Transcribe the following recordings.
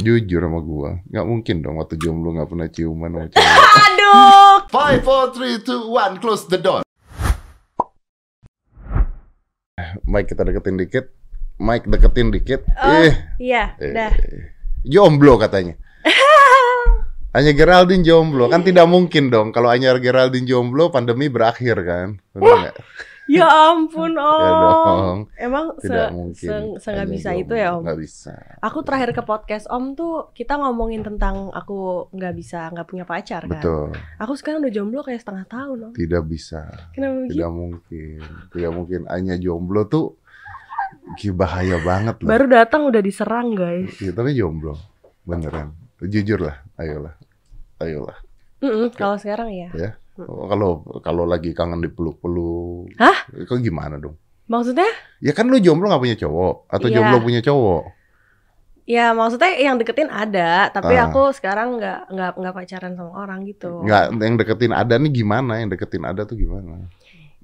Jujur sama gua, nggak mungkin dong waktu jomblo nggak pernah ciuman sama cewek. Aduh. Five, four, three, two, one, close the door. Mike kita deketin dikit. Mike deketin dikit. Oh, eh, Iya, eh, dah. jomblo katanya. Hanya Geraldine jomblo kan tidak mungkin dong kalau hanya Geraldine jomblo pandemi berakhir kan? Benar? Ya ampun, Om. Ya dong. Emang se, Tidak mungkin. se, se nggak hanya bisa itu ya, Om? Nggak bisa. Aku terakhir ke podcast Om tuh kita ngomongin tentang aku nggak bisa nggak punya pacar kan. Betul. Aku sekarang udah jomblo kayak setengah tahun Om. Tidak bisa. Kenapa? Tidak mungkin. Tidak mungkin. Hanya jomblo tuh bahaya banget loh. Baru datang udah diserang guys. Iya, tapi jomblo. Beneran. Jujur lah. Ayolah. Ayolah. Mm-mm, kalau sekarang ya. Oh, Kalau kalau lagi kangen dipeluk-peluk. Hah? Kok gimana dong? Maksudnya? Ya kan lu jomblo gak punya cowok. Atau Iya. jomblo punya cowok. Ya maksudnya yang deketin ada, tapi Ah. aku sekarang nggak nggak nggak pacaran sama orang gitu. Nggak, yang deketin ada nih gimana? Yang deketin ada tuh gimana?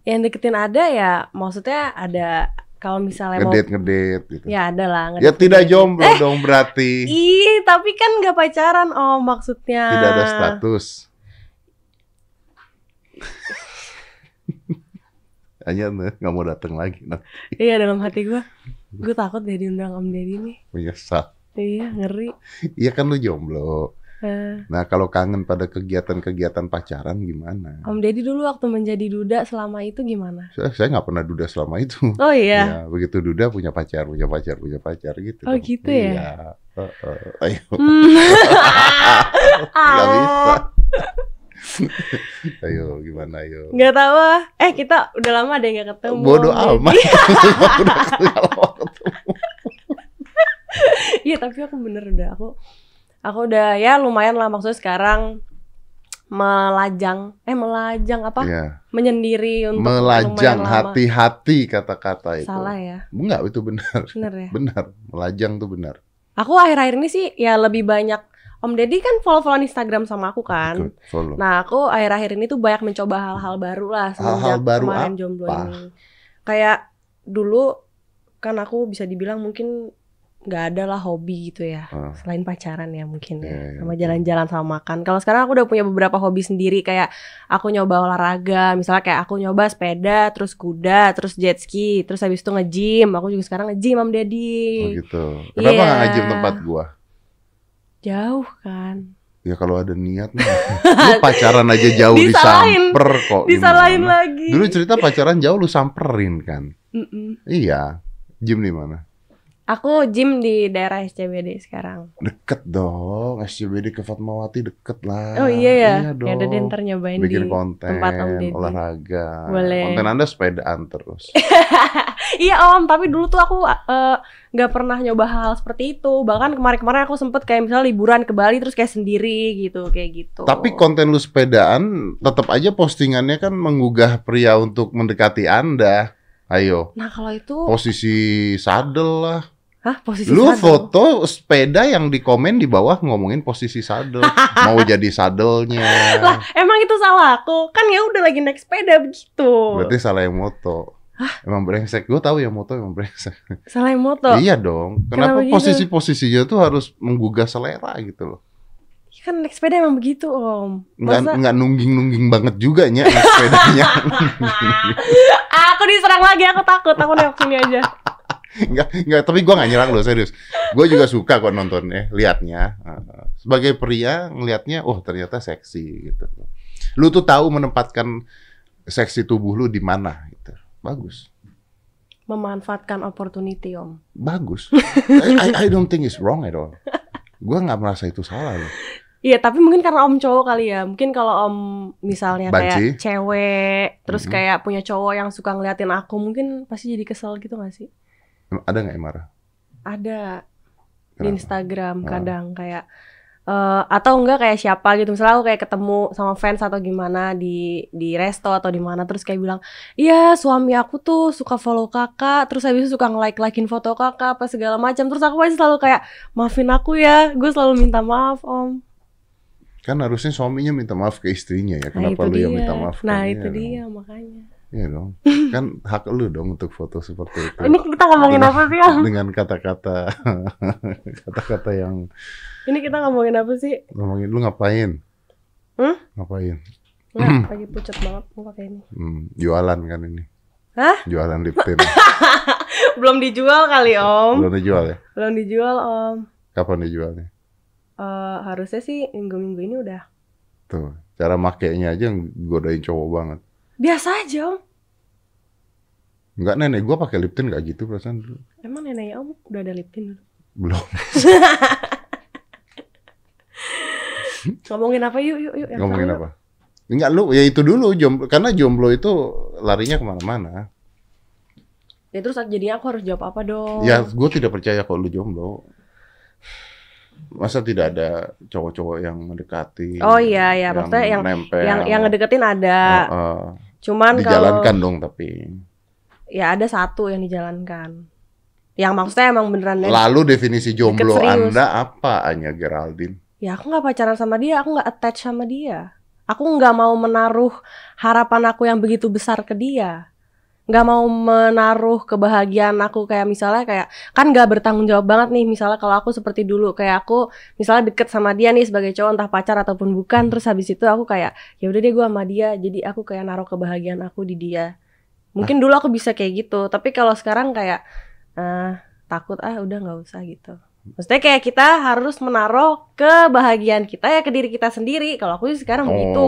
Yang deketin ada ya, maksudnya ada kalau misalnya mau Ngedate ngedate gitu. ya ada lah. Ya ngedate- tidak jomblo dong berarti. Ih, tapi kan nggak pacaran om maksudnya. Tidak ada status. Hanya nggak mau datang lagi. Nah, Iya dalam hati gua, gue takut deh diundang om Deddy nih. menyesal. Iya ngeri. Iya kan lu jomblo. Eh, Nah kalau kangen pada kegiatan-kegiatan pacaran gimana? om Deddy dulu waktu menjadi duda selama itu gimana? Saya saya nggak pernah duda selama itu. Oh iya. Ya, begitu duda punya pacar, punya pacar, punya pacar gitu. Oh, dong. gitu ya? Iya. Heeh. ayo, Hmm. nggak bisa. Ayo, gimana ayo? Nggak tahu ah. Eh kita udah lama deh nggak ketemu. Bodoh amat. Udah waktu. Iya tapi aku bener udah aku aku udah ya lumayan lah maksudnya sekarang melajang eh melajang apa Iya. menyendiri untuk Melajang hati-hati kata-kata itu. salah ya Enggak, itu benar. bener ya Benar. Melajang tuh benar. aku akhir-akhir ini sih ya lebih banyak Om Deddy kan follow-followan Instagram sama aku kan Ikut follow. nah aku akhir-akhir ini tuh banyak mencoba hal-hal baru lah semenjak baru kemarin apa? jomblo ini kayak dulu kan aku bisa dibilang mungkin nggak ada lah hobi gitu ya Ah. selain pacaran ya mungkin ya Iya, iya, sama jalan-jalan sama makan kalau sekarang aku udah punya beberapa hobi sendiri kayak aku nyoba olahraga misalnya kayak aku nyoba sepeda terus kuda terus jet ski terus habis itu nge-gym aku juga sekarang nge-gym Oh Deddy gitu. Kenapa nggak Iya. ngajim tempat gua? Jauh kan Ya kalau ada niat mah. Lu pacaran aja jauh Disalahin. disamper kok. disalahin gimana? lagi Dulu cerita pacaran jauh lu samperin kan? Mm-mm. Iya. Gym di mana? aku gym di daerah SCBD sekarang Deket dong. SCBD ke Fatmawati deket lah. oh iya ya Iya dong. ya udah deh, ntar nyobain Bikin di konten, tempat Om Deddy. olahraga. Boleh. Konten Anda sepedaan terus. Iya om, tapi dulu tuh aku eh, nggak pernah nyoba hal seperti itu. Bahkan kemarin-kemarin aku sempet kayak misalnya liburan ke Bali terus kayak sendiri gitu, kayak gitu. Tapi konten lu sepedaan tetap aja postingannya kan menggugah pria untuk mendekati Anda. Ayo, Nah kalau itu, posisi sadel lah. hah posisi Lu sadel? foto sepeda yang di komen di bawah ngomongin posisi sadel. Mau jadi sadelnya. Lah emang itu salah aku? Kan ya udah lagi naik sepeda begitu. Berarti salah yang moto. Emang brengsek. Gue tahu ya moto emang brengsek. Salah yang moto. Iya dong. Kenapa Kenapa gitu? posisi-posisinya tuh harus menggugah selera gitu loh. Kan naik sepeda emang begitu om. Masa nggak nungging-nungging banget juga nya naik sepedanya. aku diserang lagi, aku takut. Aku nengok sini aja. Enggak, enggak, tapi gua nggak nyerang loh serius. Gue juga suka kok nontonnya, liatnya. Uh, Sebagai pria ngelihatnya, oh ternyata seksi gitu. Lu tuh tahu menempatkan seksi tubuh lu di mana. Bagus. Memanfaatkan opportunity om. Bagus. I, I, I don't think it's wrong at all. Gua nggak merasa itu salah loh. Iya, tapi mungkin karena om cowok kali ya. Mungkin kalau om misalnya Banci. kayak cewek, terus Mhm. kayak punya cowok yang suka ngeliatin aku, mungkin pasti jadi kesel gitu gak sih? Ada nggak yang marah? Ada di Kenapa? Instagram Ah. kadang kayak eh, atau enggak kayak siapa gitu. Misalnya aku kayak ketemu sama fans atau gimana di di resto atau di mana terus kayak bilang, "Iya, suami aku tuh suka follow Kakak, terus habis itu suka nge-like-likein foto Kakak apa segala macam." Terus aku pasti selalu kayak, "Maafin aku ya." Gue selalu minta maaf, Om. Kan harusnya suaminya minta maaf ke istrinya ya. Nah, Kenapa itu lu yang minta maaf? Nah, itu dong? dia makanya. Iya dong. Kan hak lu dong untuk foto seperti itu. Ini kita ngomongin Dengan- apa sih om? Dengan kata-kata kata-kata yang Ini kita ngomongin apa sih? ngomongin lu ngapain? Hmm? Ngapain? Nggak, lagi pucat banget mau pakai ini. Hmm, jualan kan ini. Hah? Jualan lip tint. Belum dijual kali om. Belum dijual ya? Belum dijual om. Kapan dijualnya? Eh, harusnya sih minggu-minggu ini udah. Tuh, cara makainya aja godain cowok banget. Biasa aja om. Enggak nenek gua pakai lip tint enggak gitu perasaan dulu. Emang neneknya om udah ada lip tint? Belum. Ngomongin apa yuk yuk yuk. yang Ngomongin seru yuk. apa? Enggak lu, ya itu dulu jomblo karena jomblo itu larinya ke mana-mana. Ya terus jadinya aku harus jawab apa dong? Ya, gue tidak percaya kalau lu jomblo. Masa tidak ada cowok-cowok yang mendekati? Oh iya ya, maksudnya yang nempel, yang yang ngedeketin ada. Heeh. Cuman kalau dijalankan dong tapi. ya ada satu yang dijalankan. Yang maksudnya emang beneran Lalu definisi jomblo. Anda apa, Anya Geraldine? ya aku nggak pacaran sama dia, aku nggak attach sama dia. Aku nggak mau menaruh harapan aku yang begitu besar ke dia. Nggak mau menaruh kebahagiaan aku. Kayak misalnya kayak kan nggak bertanggung jawab banget nih misalnya kalau aku seperti dulu. Kayak aku misalnya deket sama dia nih sebagai cowok entah pacar ataupun bukan. Terus habis itu aku kayak ya udah deh gue sama dia. Jadi aku kayak naruh kebahagiaan aku di dia. Mungkin dulu aku bisa kayak gitu. Tapi kalau sekarang kayak eh takut. Ah udah nggak usah gitu maksudnya kayak kita harus menaruh kebahagiaan kita ya ke diri kita sendiri kalau aku sih sekarang begitu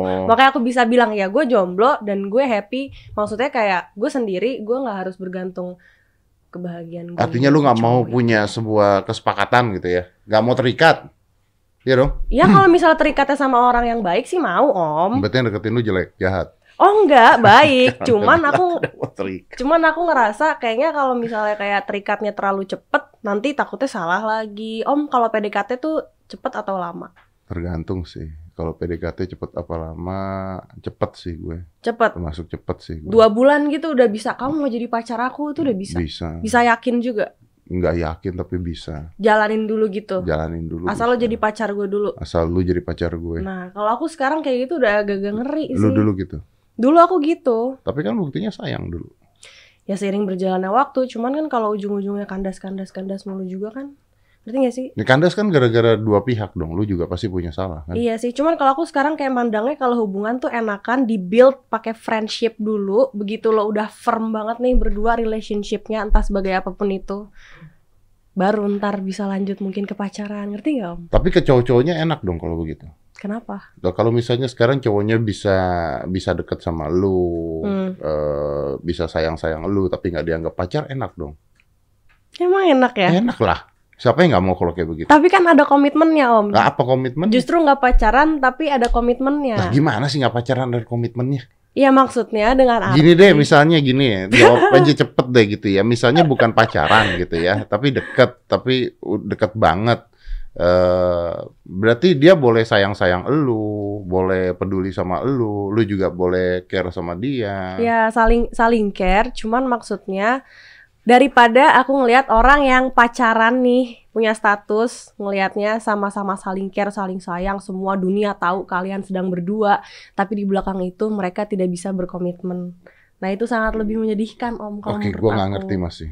Oh. makanya aku bisa bilang ya gue jomblo dan gue happy maksudnya kayak gue sendiri gue nggak harus bergantung kebahagiaan gue Artinya lu nggak mau punya sebuah kesepakatan gitu ya? Nggak mau terikat? Iya dong? ya kalau misalnya terikatnya sama orang yang baik sih mau om Berarti yang deketin lu jelek, jahat. Oh enggak baik cuman aku cuman aku ngerasa kayaknya kalau misalnya kayak terikatnya terlalu cepet nanti takutnya salah lagi om kalau PDKT tuh cepet atau lama Tergantung sih. Kalau PDKT cepet apa lama, cepet sih gue. cepet Termasuk cepet sih gue. dua bulan gitu udah bisa kamu mau jadi pacar aku tuh udah bisa Bisa. bisa yakin juga Nggak yakin tapi bisa. jalanin dulu gitu Jalanin dulu. asal lo bisa. jadi pacar gue dulu Asal lu jadi pacar gue. Nah, kalau aku sekarang kayak gitu udah agak-agak ngeri sih. lu dulu gitu. Dulu aku gitu. Tapi kan buktinya sayang dulu. Ya seiring berjalannya waktu, cuman kan kalau ujung-ujungnya kandas-kandas-kandas mulu juga kan. Ngerti gak sih? Ini kandas kan gara-gara dua pihak dong. Lu juga pasti punya salah kan? Iya sih, cuman kalau aku sekarang kayak mandangnya kalau hubungan tuh enakan di build pakai friendship dulu, begitu lo udah firm banget nih berdua relationshipnya entah sebagai apa pun itu. Baru ntar bisa lanjut mungkin ke pacaran, ngerti gak om? Tapi ke cowok-cowoknya enak dong kalau begitu. Kenapa? Nah, kalau misalnya sekarang cowoknya bisa bisa deket sama lu, Hmm. eh, bisa sayang-sayang lu, tapi nggak dianggap pacar, enak dong. Emang enak ya? Enak lah. Siapa yang nggak mau kalau kayak begitu? Tapi kan ada komitmennya om. Nah, apa komitmen? Justru nggak pacaran tapi ada komitmennya. Nah, gimana sih nggak pacaran dari komitmennya? Iya maksudnya dengan arti Gini deh, misalnya gini ya, jawab aja cepet deh gitu ya. Misalnya bukan pacaran gitu ya, tapi deket, tapi deket banget. Eh berarti dia boleh sayang-sayang elu, boleh peduli sama elu, lu juga boleh care sama dia. ya saling saling care. Cuman maksudnya daripada aku ngelihat orang yang pacaran nih punya status ngelihatnya sama-sama saling care, saling sayang, semua dunia tahu kalian sedang berdua, tapi di belakang itu mereka tidak bisa berkomitmen. Nah itu sangat lebih menyedihkan om kalau Oke, menurut gua nggak ngerti masih.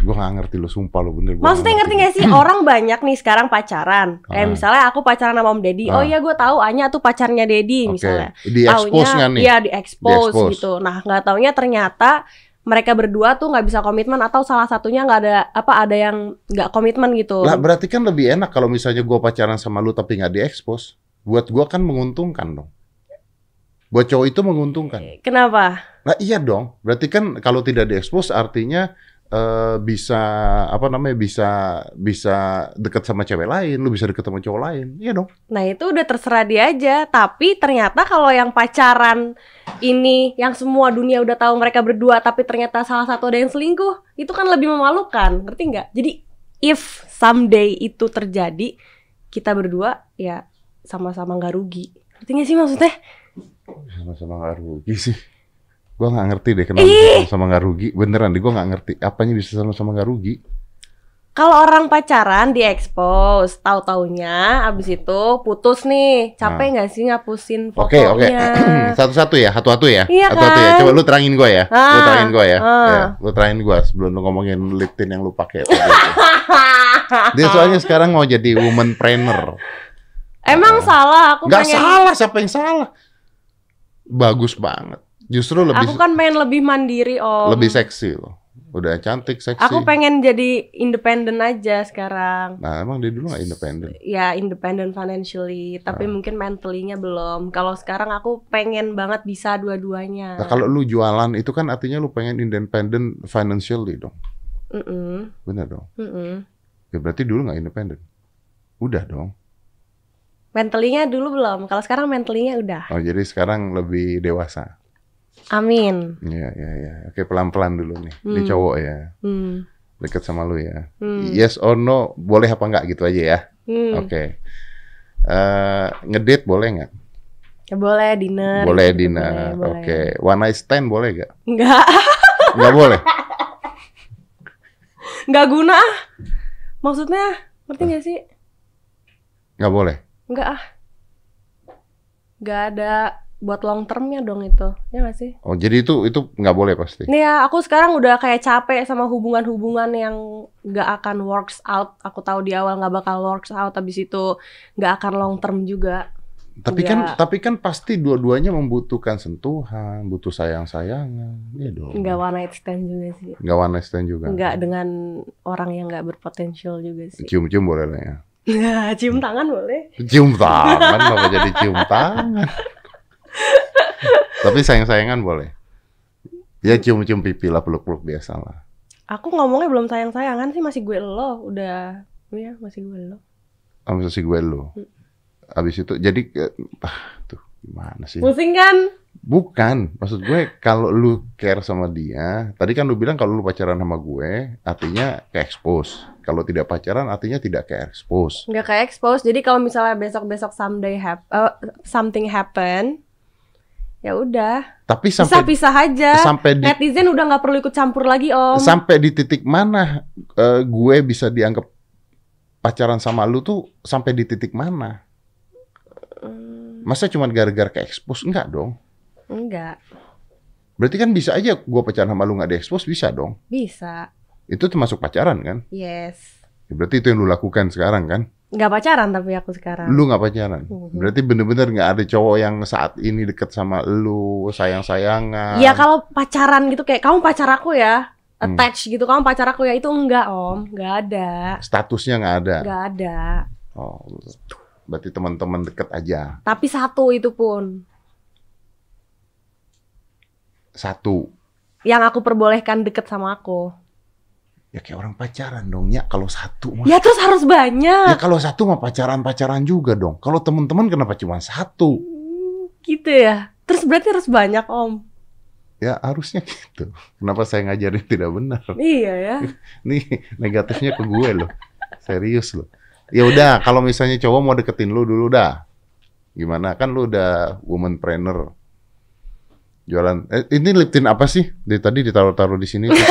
Gua nggak ngerti lu, sumpah lu bener. gua Maksudnya ngerti gak sih orang banyak nih sekarang pacaran. Kayak Ah. misalnya aku pacaran sama Om Deddy. Oh Ah. iya gue tahu Anya tuh pacarnya Deddy Oke, misalnya. di expose Taunya- kan nih? Iya di expose gitu. Nah nggak taunya ternyata mereka berdua tuh nggak bisa komitmen atau salah satunya nggak ada apa ada yang nggak komitmen gitu. Lah berarti kan lebih enak kalau misalnya gua pacaran sama lu tapi nggak diekspos. Buat gua kan menguntungkan dong. Buat cowok itu menguntungkan. Kenapa? Nah iya dong. Berarti kan kalau tidak diekspos artinya eh, bisa apa namanya bisa bisa dekat sama cewek lain, lu bisa deket sama cowok lain. Iya dong. Nah itu udah terserah dia aja. Tapi ternyata kalau yang pacaran ini yang semua dunia udah tahu mereka berdua, tapi ternyata salah satu ada yang selingkuh, itu kan lebih memalukan, ngerti nggak? Jadi if someday itu terjadi, kita berdua ya sama-sama nggak rugi. Ngerti nggak sih maksudnya? Sama-sama nggak rugi sih. Gua nggak ngerti deh kenapa Ih! sama-sama nggak rugi. Beneran deh gua nggak ngerti. Apanya bisa sama-sama nggak rugi? Kalau orang pacaran di expose, tahu taunya abis itu putus nih, capek nggak sih ngapusin Nah. Oke, oke. fotonya? Satu-satu ya, satu-satu ya. Iya Satu-satu ya. kan? Coba lu terangin gua ya. lu Ah, terangin gua ya. ah. Ya, lu terangin gua sebelum lu ngomongin lip tint yang lu pakai. Dia soalnya sekarang mau jadi woman trainer. Emang salah, aku Nggak pengen. salah, siapa yang salah? Bagus banget. Justru lebih Aku kan pengen lebih mandiri om. lebih seksi loh. Udah cantik, seksi. Aku pengen jadi independen aja sekarang. Nah, emang dia dulu nggak independen. Ya independent financially, tapi Ah. mungkin mentally-nya belum. Kalau sekarang aku pengen banget bisa dua-duanya. Nah, kalau lu jualan itu kan artinya lu pengen independent financially dong. Mm-mm, Bener dong. mm-mm. Ya berarti dulu nggak independen. Udah dong. Mentally-nya dulu belum. Kalau sekarang mentally-nya udah. Oh, jadi sekarang lebih dewasa. Amin. Iya, iya, iya. Oke, pelan-pelan dulu nih. Ini Hmm. cowok ya. Hmm. Deket sama lu ya. Hmm. Yes or no, boleh apa nggak gitu aja ya. Hmm. Oke. Eh, ngedate boleh nggak? Ya boleh dinner. boleh gitu, dinner. Oke. boleh. One night stand boleh nggak? Enggak, Nggak boleh. enggak guna. ah. Maksudnya, ngerti gak sih? Nggak boleh. Enggak ah. Enggak ada buat long termnya dong itu. Ya gak sih? Oh, jadi itu itu nggak boleh pasti. Nih ya, aku sekarang udah kayak capek sama hubungan-hubungan yang nggak akan works out. Aku tahu di awal nggak bakal works out, habis itu nggak akan long term juga. Tapi kan Nggak. tapi kan pasti dua-duanya membutuhkan sentuhan, butuh sayang-sayangan. Iya dong. Nggak one night stand juga sih. Nggak one night stand juga. Nggak dengan orang yang nggak berpotensial juga sih. Cium-cium boleh lah ya. Ya, cium tangan boleh. Cium tangan, kenapa jadi cium tangan? Tapi sayang-sayangan boleh. Ya cium-cium pipi lah, peluk-peluk biasa lah. Aku ngomongnya belum sayang-sayangan sih masih gue lo, udah ya masih gue lo. Sama si gue lu. Abis itu, jadi, eh, ah, tuh gimana sih? Pusing kan? Bukan, maksud gue kalau lu care sama dia, tadi kan lu bilang kalau lu pacaran sama gue, artinya ke expose. Kalau tidak pacaran, artinya tidak ke expose. Nggak kayak expose. Jadi kalau misalnya besok-besok someday hap eh, something happen, ya udah Tapi sampai pisah aja. sampai di Netizen udah nggak perlu ikut campur lagi om. sampai di titik mana eh, gue bisa dianggap pacaran sama lu tuh sampai di titik mana? Hmm, Masa cuma gara-gara ke expose? Enggak dong. enggak, Berarti kan bisa aja gue pacaran sama lu nggak di expose bisa dong. bisa. Itu termasuk pacaran kan? Yes. Ya, Berarti itu yang lu lakukan sekarang kan? Nggak pacaran tapi aku sekarang. Lu nggak pacaran. Berarti bener-bener nggak ada cowok yang saat ini deket sama lu, sayang-sayangan. Ya kalau pacaran gitu kayak kamu pacar aku ya, Hmm. attach gitu kamu pacar aku ya itu enggak om, nggak ada, Statusnya nggak ada. nggak ada. Oh, berarti teman-teman deket aja. Tapi satu itu pun Satu. yang aku perbolehkan deket sama aku. Ya kayak orang pacaran dong. Ya kalau satu mah. Ya terus harus Ya banyak. kalau satu mah pacaran-pacaran juga dong. Kalau teman-teman kenapa cuma satu? Hmm, Gitu ya. Terus berarti harus banyak om. Ya harusnya gitu. Kenapa saya ngajarin tidak benar? Iya ya. Nih negatifnya ke gue loh. Serius loh. Ya udah, kalau misalnya cowok mau deketin lu dulu dah. Gimana? Kan lu udah woman trainer. Jualan. Eh, ini lip tint apa sih? Dari tadi ditaruh-taruh di sini terus.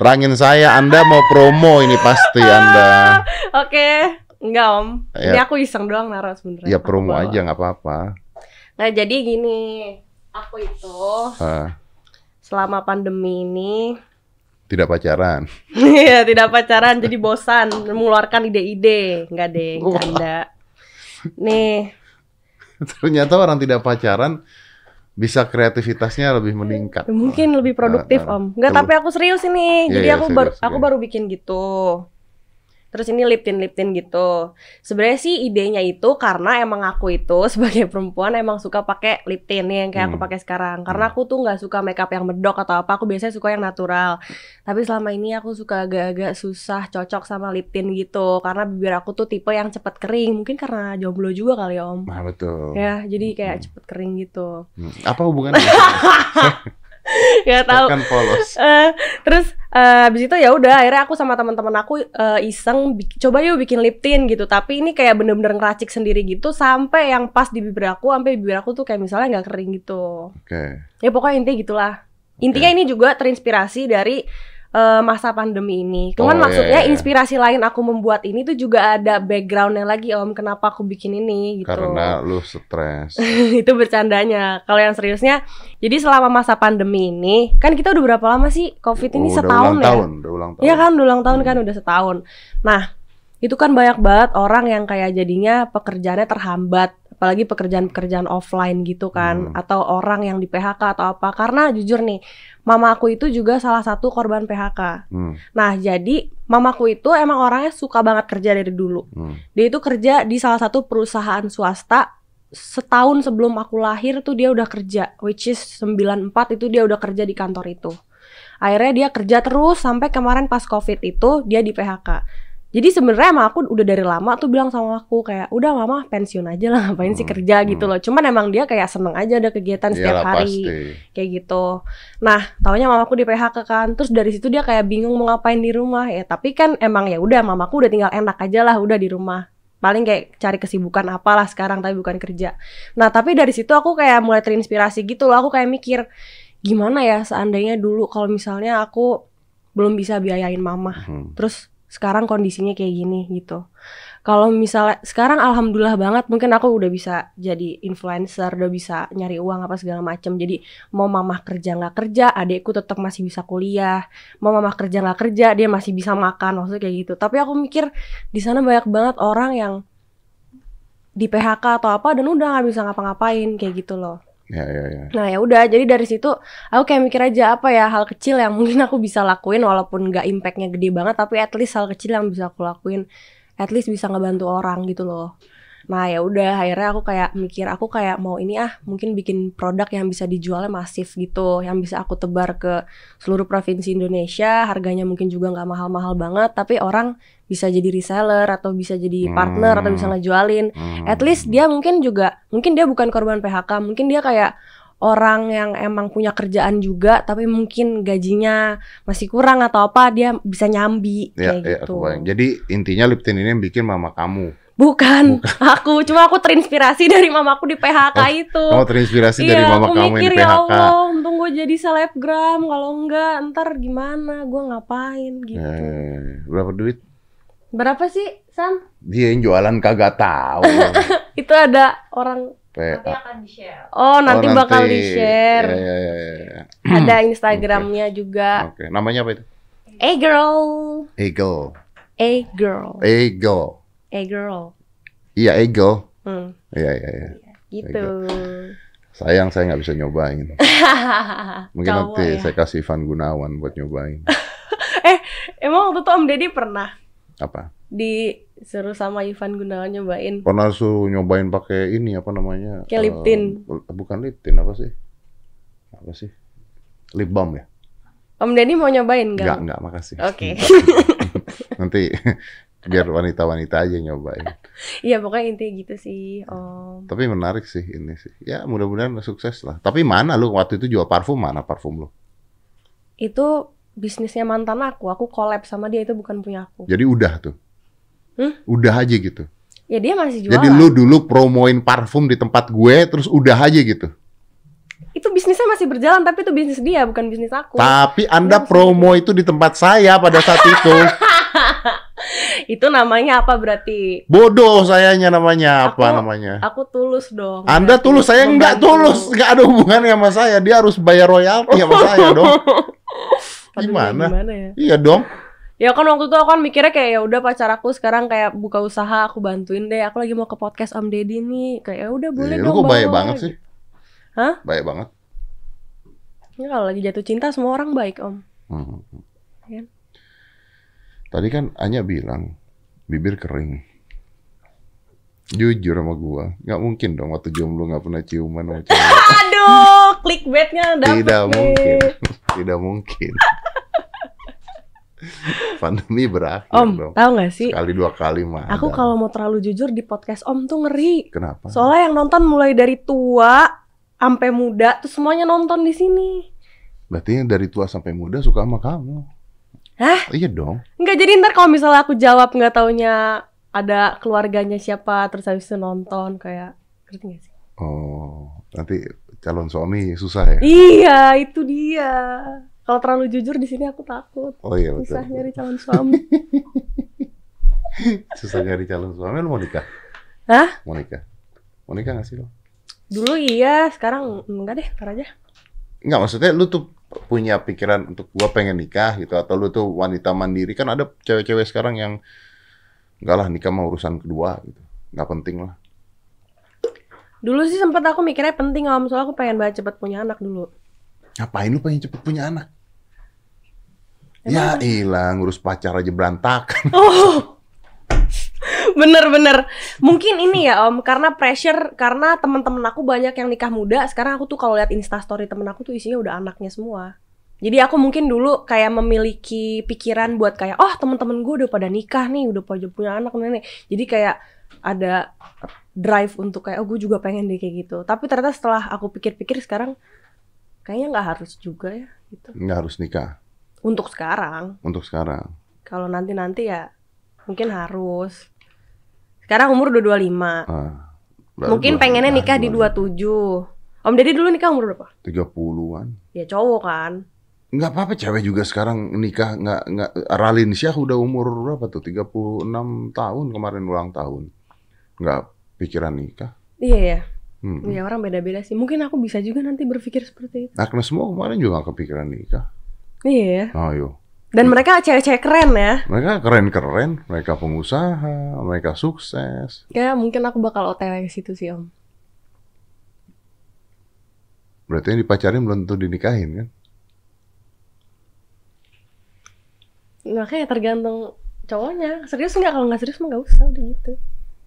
Terangin saya, Anda mau promo ini pasti Anda. Oke. Enggak om. Ini Ya. aku iseng doang naruh sebenarnya. Ya Aku promo bawa. aja nggak apa-apa. Nah jadi gini. Aku itu Ah, selama pandemi ini tidak pacaran. Iya, tidak pacaran jadi bosan mengeluarkan ide-ide. Enggak deh, Wah. canda. Nih, Ternyata orang tidak pacaran bisa kreativitasnya lebih meningkat. mungkin lebih produktif, Ah, ah. Om. Enggak, tapi aku serius ini. Iya, Jadi iya, aku serius, baru aku iya. baru bikin gitu. Terus ini lip tint lip tint gitu. Sebenarnya sih idenya itu karena emang aku itu sebagai perempuan emang suka pakai lip tint nih yang kayak aku Hmm. pakai sekarang. Karena aku tuh nggak suka makeup yang medok atau apa. Aku biasanya suka yang natural. Tapi selama ini aku suka agak-agak susah cocok sama lip tint gitu. Karena bibir aku tuh tipe yang cepet kering. Mungkin karena jomblo juga kali ya Om. Nah, betul. Ya, jadi kayak Hmm. cepet kering gitu. Hmm. Apa hubungannya? Gak tahu. kan polos. Eh, terus eh, habis itu ya udah akhirnya aku sama teman-teman aku eh, iseng coba yuk bikin lip tint gitu tapi ini kayak bener-bener ngeracik sendiri gitu sampai yang pas di bibir aku sampai bibir aku tuh kayak misalnya nggak kering gitu Oke. ya pokoknya intinya gitulah intinya ini juga terinspirasi dari eh, masa pandemi ini. Cuman Oh, iya, maksudnya iya, iya. inspirasi lain aku membuat ini tuh juga ada backgroundnya lagi om kenapa aku bikin ini gitu. Karena lu stres. itu bercandanya. Kalau yang seriusnya, jadi selama masa pandemi ini, kan kita udah berapa lama sih COVID ini Oh, setahun udah ulang ya? tahun, udah ulang tahun. Iya kan, udah ulang tahun kan Hmm. udah setahun. Nah, itu kan banyak banget orang yang kayak jadinya pekerjaannya terhambat, apalagi pekerjaan-pekerjaan offline gitu kan, Hmm. atau orang yang di PHK atau apa. Karena jujur nih, mama aku itu juga salah satu korban PHK. Hmm, Nah, jadi mamaku itu emang orangnya suka banget kerja dari dulu. hmm. Dia itu kerja di salah satu perusahaan swasta setahun sebelum aku lahir tuh dia udah kerja, which is 94 itu dia udah kerja di kantor itu. Akhirnya dia kerja terus sampai kemarin pas Covid itu dia di PHK. Jadi sebenarnya emang aku udah dari lama tuh bilang sama aku kayak udah mama pensiun aja lah ngapain sih Hmm, kerja gitu hmm. loh. Cuman emang dia kayak seneng aja ada kegiatan setiap Iyalah, hari pasti. kayak gitu. Nah, taunya mamaku di PHK kan. Terus dari situ dia kayak bingung mau ngapain di rumah. Ya, tapi kan emang ya udah mamaku udah tinggal enak aja lah udah di rumah. Paling kayak cari kesibukan apalah sekarang tapi bukan kerja. Nah, tapi dari situ aku kayak mulai terinspirasi gitu loh. Aku kayak mikir gimana ya seandainya dulu kalau misalnya aku belum bisa biayain mama. Hmm. Terus sekarang kondisinya kayak gini gitu. Kalau misalnya sekarang alhamdulillah banget mungkin aku udah bisa jadi influencer, udah bisa nyari uang apa segala macam. Jadi mau mamah kerja nggak kerja, adekku tetap masih bisa kuliah. Mau mamah kerja nggak kerja, dia masih bisa makan maksudnya kayak gitu. Tapi aku mikir di sana banyak banget orang yang di PHK atau apa dan udah nggak bisa ngapa-ngapain kayak gitu loh. Ya, ya, ya. Nah ya udah, jadi dari situ aku kayak mikir aja apa ya hal kecil yang mungkin aku bisa lakuin walaupun nggak impactnya gede banget, tapi at least hal kecil yang bisa aku lakuin, at least bisa ngebantu orang gitu loh. Nah ya udah, akhirnya aku kayak mikir aku kayak mau ini ah mungkin bikin produk yang bisa dijualnya masif gitu, yang bisa aku tebar ke seluruh provinsi Indonesia, harganya mungkin juga nggak mahal-mahal banget, tapi orang bisa jadi reseller atau bisa jadi partner atau bisa Hmm. ngejualin. Hmm. At least dia mungkin juga mungkin dia bukan korban PHK, mungkin dia kayak orang yang emang punya kerjaan juga tapi mungkin gajinya masih kurang atau apa dia bisa nyambi Ya, kayak ya, gitu. Jadi intinya lip tint ini yang bikin mama kamu. Bukan, aku cuma aku terinspirasi dari mamaku di PHK Oh, itu. Kamu terinspirasi dari iya, mama aku kamu mikir yang di ya PHK. Allah, untung gue jadi selebgram. Kalau enggak, ntar gimana? Gue ngapain gitu. Eh, berapa duit? Berapa sih, Sam? Dia yang jualan kagak tahu. Itu ada orang. PA. akan di-share. Oh, nanti, Oh, bakal di-share. Ya, ya, ya, ya. Ada Instagramnya juga. Oke, namanya apa itu? A girl, Eagle. a girl, Eagle. a girl. Iya, Eagle. Hmm, Iya, iya, iya. gitu. Sayang saya nggak bisa nyobain. Mungkin Cowok nanti ya. saya kasih Ivan Gunawan buat nyobain. Emang waktu itu Om Deddy pernah Apa? disuruh sama Ivan Gunawan nyobain. Pernah suruh nyobain pakai ini apa namanya? Kayak lip Eh, tint. bukan lip tint apa sih? Apa sih? Lip balm ya? Om Deddy mau nyobain Enggak, kan? enggak, makasih. Oke. Nanti biar wanita-wanita aja nyobain. Iya pokoknya intinya gitu sih Om. Tapi menarik sih ini sih. Ya mudah-mudahan sukses lah. Tapi mana lu waktu itu jual parfum mana parfum lu? Itu bisnisnya mantan aku. Aku collab sama dia itu bukan punya aku. Jadi udah tuh. Hmm? Udah aja gitu. Ya dia masih jualan. Jadi lu dulu promoin parfum di tempat gue terus udah aja gitu. Itu bisnisnya masih berjalan tapi itu bisnis dia bukan bisnis aku. Tapi Anda promo itu di tempat saya pada saat itu. itu namanya apa berarti? Bodoh sayanya namanya apa Aku- namanya? Aku tulus dong. Anda tulus, saya nggak Membantu. tulus, nggak ada hubungannya sama saya. Dia harus bayar royalti sama saya dong. Aduh, Gimana? Gimana ya? Iya dong. Ya kan waktu itu aku kan mikirnya kayak ya udah pacar aku sekarang kayak buka usaha aku bantuin deh. Aku lagi mau ke podcast Om Deddy nih. Kayak ya udah boleh Eh, dong. lu kok baik banget sih? Hah? Baik banget. Ya, kalau lagi jatuh cinta semua orang baik Om. Hmm. Iya. Tadi kan Anya bilang bibir kering. Jujur sama gua, nggak mungkin dong waktu jomblo nggak pernah ciuman sama cewek. Aduh, clickbaitnya dapet Tidak nih. mungkin, tidak mungkin. Pandemi berakhir Om, dong. tahu nggak sih? Sekali dua kali mah. Aku kalau mau terlalu jujur di podcast Om tuh ngeri. kenapa? Soalnya yang nonton mulai dari tua sampai muda tuh semuanya nonton di sini. Berarti dari tua sampai muda suka sama kamu. Hah? Iya dong. Nggak jadi ntar kalau misalnya aku jawab nggak taunya ada keluarganya siapa terus habis itu nonton kayak ngerti nggak sih? Oh, nanti calon suami susah ya. Iya, itu dia. Kalau terlalu jujur di sini aku takut. Oh iya betul. Susah nyari calon suami. Susah nyari calon suami. Lu mau nikah? Hah? Mau nikah? Mau nikah nggak sih lo? Dulu iya, sekarang enggak deh, ntar aja. Enggak, maksudnya lu tuh punya pikiran untuk gua pengen nikah gitu atau lu tuh wanita mandiri kan ada cewek-cewek sekarang yang enggak lah nikah mah urusan kedua gitu. Enggak penting lah. Dulu sih sempat aku mikirnya penting om, soalnya aku pengen banget cepet punya anak dulu. Ngapain lu pengen cepet punya anak? ya ilah, ngurus pacar aja berantakan. Oh, bener-bener. Mungkin ini ya om, karena pressure, karena teman-teman aku banyak yang nikah muda. Sekarang aku tuh kalau lihat instastory temen aku tuh isinya udah anaknya semua. Jadi aku mungkin dulu kayak memiliki pikiran buat kayak, oh teman-teman gue udah pada nikah nih, udah pada punya anak nih. Jadi kayak ada drive untuk kayak, oh gue juga pengen deh kayak gitu. Tapi ternyata setelah aku pikir-pikir sekarang, kayaknya nggak harus juga ya gitu. Nggak harus nikah Untuk sekarang. untuk sekarang. Kalau nanti-nanti ya mungkin harus. Sekarang umur udah 25. Ah, Mungkin pengennya ah, nikah di dua- 27. Om Deddy dulu nikah umur berapa? 30-an. Ya cowok kan. Nggak apa-apa cewek juga sekarang nikah nggak nggak Ralin Syah udah umur berapa tuh 36 tahun kemarin ulang tahun nggak pikiran nikah Iya ya. hmm. Ya orang beda-beda sih. Mungkin aku bisa juga nanti berpikir seperti itu. Agnes semua kemarin juga nggak kepikiran nikah Iya ya. ayo Dan mereka cewek-cewek keren ya. mereka keren-keren mereka pengusaha mereka sukses Kayak mungkin aku bakal OTW ke situ sih om. berarti yang dipacarin belum tentu dinikahin kan Makanya tergantung cowoknya. Serius nggak? Kalau nggak serius mah nggak usah udah gitu.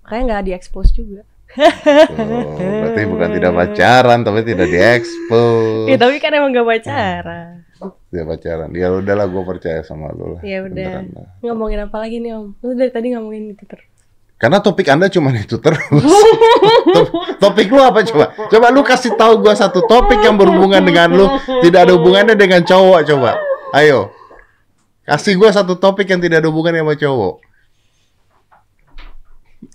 Makanya nggak diekspos juga. Oh, berarti bukan tidak pacaran tapi tidak diekspos Iya tapi kan emang gak pacaran. tidak pacaran ya udahlah gue percaya sama lo lah Ya udah. Ngomongin apa lagi nih om? Lu dari tadi ngomongin itu terus. Karena topik Anda cuma itu terus. Top- topik lu apa coba? Coba lu kasih tahu gua satu topik yang berhubungan dengan lu, tidak ada hubungannya dengan cowok coba. Ayo. Kasih gua satu topik yang tidak ada hubungannya sama cowok.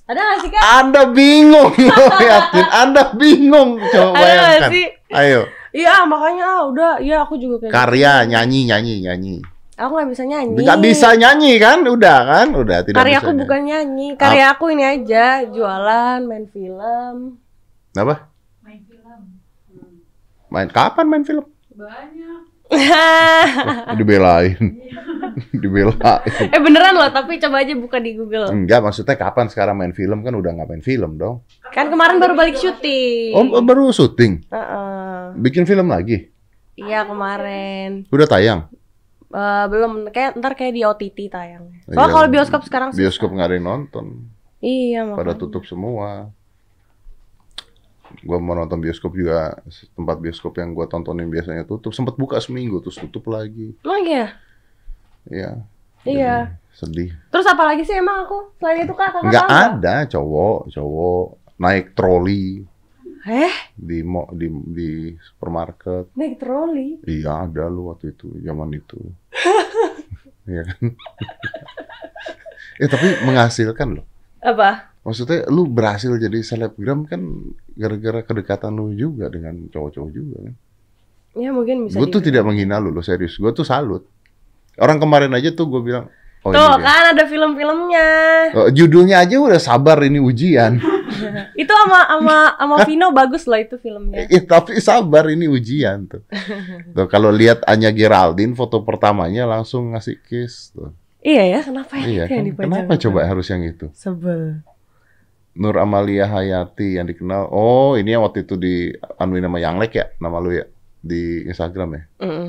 Ada gak sih kak? Anda bingung liatin, Anda bingung coba Ada bayangkan. sih? Ayo. Iya makanya ah, udah. Iya aku juga kayak. gitu. Karya, nyanyi, nyanyi, nyanyi. Aku nggak bisa nyanyi. Nggak bisa nyanyi kan? Udah kan? Udah tidak Karya bisa. aku nyanyi. bukan nyanyi. Karya aku ini aja jualan, main film. Apa? main film Main kapan main film? banyak Dibelain. Dibelain. eh beneran loh, tapi coba aja buka di Google. Enggak, maksudnya kapan sekarang main film kan udah nggak main film dong. Kan kemarin baru balik syuting. Oh, baru syuting. Heeh. Bikin film lagi. Iya kemarin. Udah tayang. Eh, belum kayak ntar kayak di OTT tayang. Iya. Soalnya kalau bioskop sekarang. Bioskop nggak ada yang nonton. Iya Pada makanya. tutup semua. Gua mau nonton bioskop juga tempat bioskop yang gua tontonin biasanya tutup. Sempat buka seminggu terus tutup lagi. Emang iya? Iya. Iya. Sedih. Terus apa lagi sih emang aku? Selain itu kak, kakak Nggak ada cowok, cowok naik troli Eh, di mo di di supermarket. naik troli. Iya ada lu waktu itu zaman itu. Iya kan? ya tapi menghasilkan loh. Apa? Maksudnya lu berhasil jadi selebgram kan gara-gara kedekatan lu juga dengan cowok-cowok juga kan. Ya mungkin bisa. Gue tuh tidak menghina lu, lo serius. Gue tuh salut. Orang kemarin aja tuh gue bilang, oh Tuh ini dia. kan ada film-filmnya. Oh, judulnya aja udah sabar ini ujian. Itu sama sama sama Vino bagus loh itu filmnya. Eh, tapi sabar ini ujian tuh. tuh kalau lihat Anya Geraldine foto pertamanya langsung ngasih kiss tuh. Iya ya, kenapa ya Iya yang kan? dipajang? Kenapa coba harus yang itu? Sebel. Nur Amalia Hayati yang dikenal. Oh, ini yang waktu itu di anuin nama Yanglek ya, nama lu ya di Instagram ya. Mm,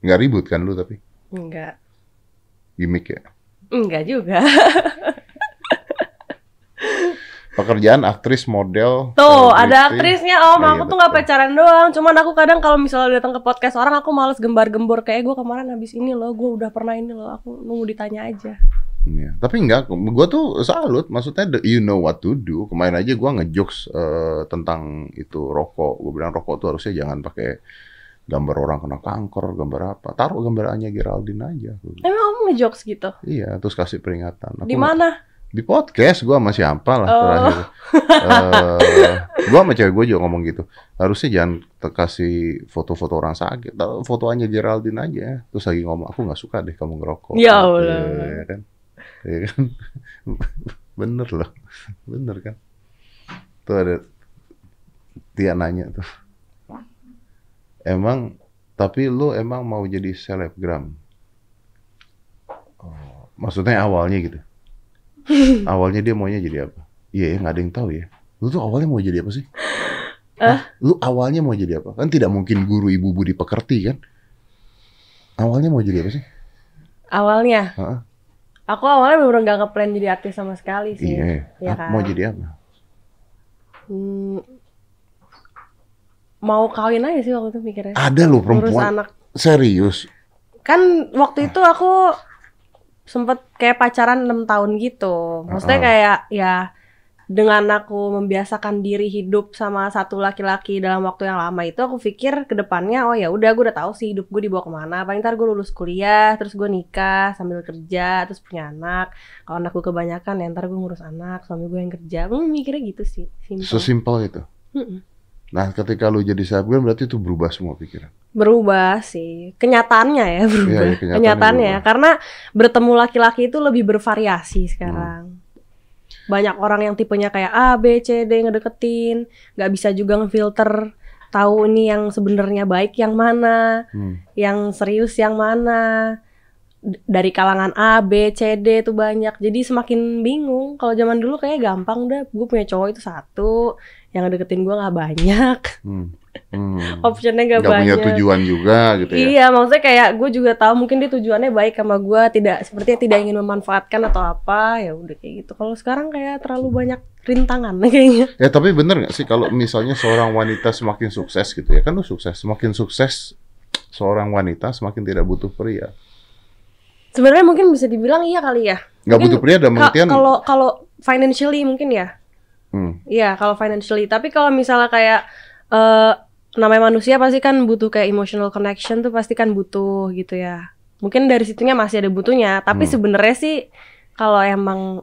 Nggak ribut kan lu tapi enggak. gimmick ya. Enggak juga. Pekerjaan aktris model. Tuh, ada aktrisnya Om. Iya, aku tuh betul. nggak pacaran doang. Cuman aku kadang kalau misalnya datang ke podcast orang aku males gembar-gembor kayak gue kemarin habis ini loh, gue udah pernah ini loh. Aku nunggu ditanya aja. Iya. Tapi enggak, gua tuh salut. Maksudnya the- you know what to do. Kemarin aja gua ngejokes eh, tentang itu rokok. Gue bilang rokok tuh harusnya jangan pakai gambar orang kena kanker, gambar apa. Taruh gambar Anya Geraldine aja. Emang kamu ngejokes gitu? Iya, terus kasih peringatan. Aku Di mana? Di podcast gua sama siapa lah Oh. terakhir. Eh, Gua sama cewek gue juga ngomong gitu. Harusnya jangan te- kasih foto-foto orang sakit. Foto aja Geraldine aja. Terus lagi ngomong, aku nggak suka deh kamu ngerokok. Ya Allah. Iya kan? Iya kan? Bener loh. Bener kan? Tuh ada dia nanya tuh. Emang tapi lu emang mau jadi selebgram? Oh, maksudnya awalnya gitu. awalnya dia maunya jadi apa? Iya, ya, nggak ada yang tahu ya. Lu tuh awalnya mau jadi apa sih? Hah? Lu awalnya mau jadi apa? Kan tidak mungkin guru ibu budi pekerti kan? Awalnya mau jadi apa sih? Awalnya. Aku awalnya bener nggak ngeplan jadi artis sama sekali sih. Iya. Iya Ah, kan? Mau jadi apa? Hmm, mau kawin aja sih waktu itu mikirnya. Ada loh perempuan anak. serius. Kan waktu itu aku sempet kayak pacaran 6 tahun gitu. Maksudnya Uh-uh. kayak ya dengan aku membiasakan diri hidup sama satu laki-laki dalam waktu yang lama itu aku pikir ke depannya oh ya udah gue udah tahu sih hidup gue dibawa ke mana. Paling ntar gue lulus kuliah terus gue nikah sambil kerja terus punya anak. Kalau anak gue kebanyakan ya ntar gue ngurus anak suami gue yang kerja. Hmm, mikirnya gitu sih simpel. Sesimpel itu. Nah, ketika lu jadi selebgram berarti itu berubah semua pikiran. berubah sih. Kenyataannya ya berubah Iya, iya, kenyataannya kenyataannya ya berubah. karena bertemu laki-laki itu lebih bervariasi sekarang banyak orang yang tipenya kayak A B C D ngedeketin. Nggak bisa juga ngefilter tahu ini yang sebenarnya baik yang mana Hmm. yang serius yang mana. D- dari kalangan A B C D itu banyak. Jadi semakin bingung. Kalau zaman dulu kayak gampang udah gue punya cowok itu satu yang ngedeketin gue nggak banyak Hmm. Hmm. optionnya nggak Nggak punya banyak tujuan juga gitu ya. Iya, maksudnya kayak gue juga tahu mungkin dia tujuannya baik sama gue, tidak sepertinya tidak ingin memanfaatkan atau apa, ya udah kayak gitu. Kalau sekarang kayak terlalu banyak rintangan kayaknya. Ya tapi bener nggak sih kalau misalnya seorang wanita semakin sukses gitu ya kan lu sukses semakin sukses seorang wanita semakin tidak butuh pria Sebenarnya mungkin bisa dibilang iya kali ya. nggak Mungkin butuh pria dalam artian Kalau kalau financially mungkin ya, hmm, iya kalau financially. Tapi kalau misalnya kayak eh namanya manusia pasti kan butuh kayak emotional connection tuh pasti kan butuh gitu ya. Mungkin dari situnya masih ada butuhnya, tapi Hmm. sebenarnya sih kalau emang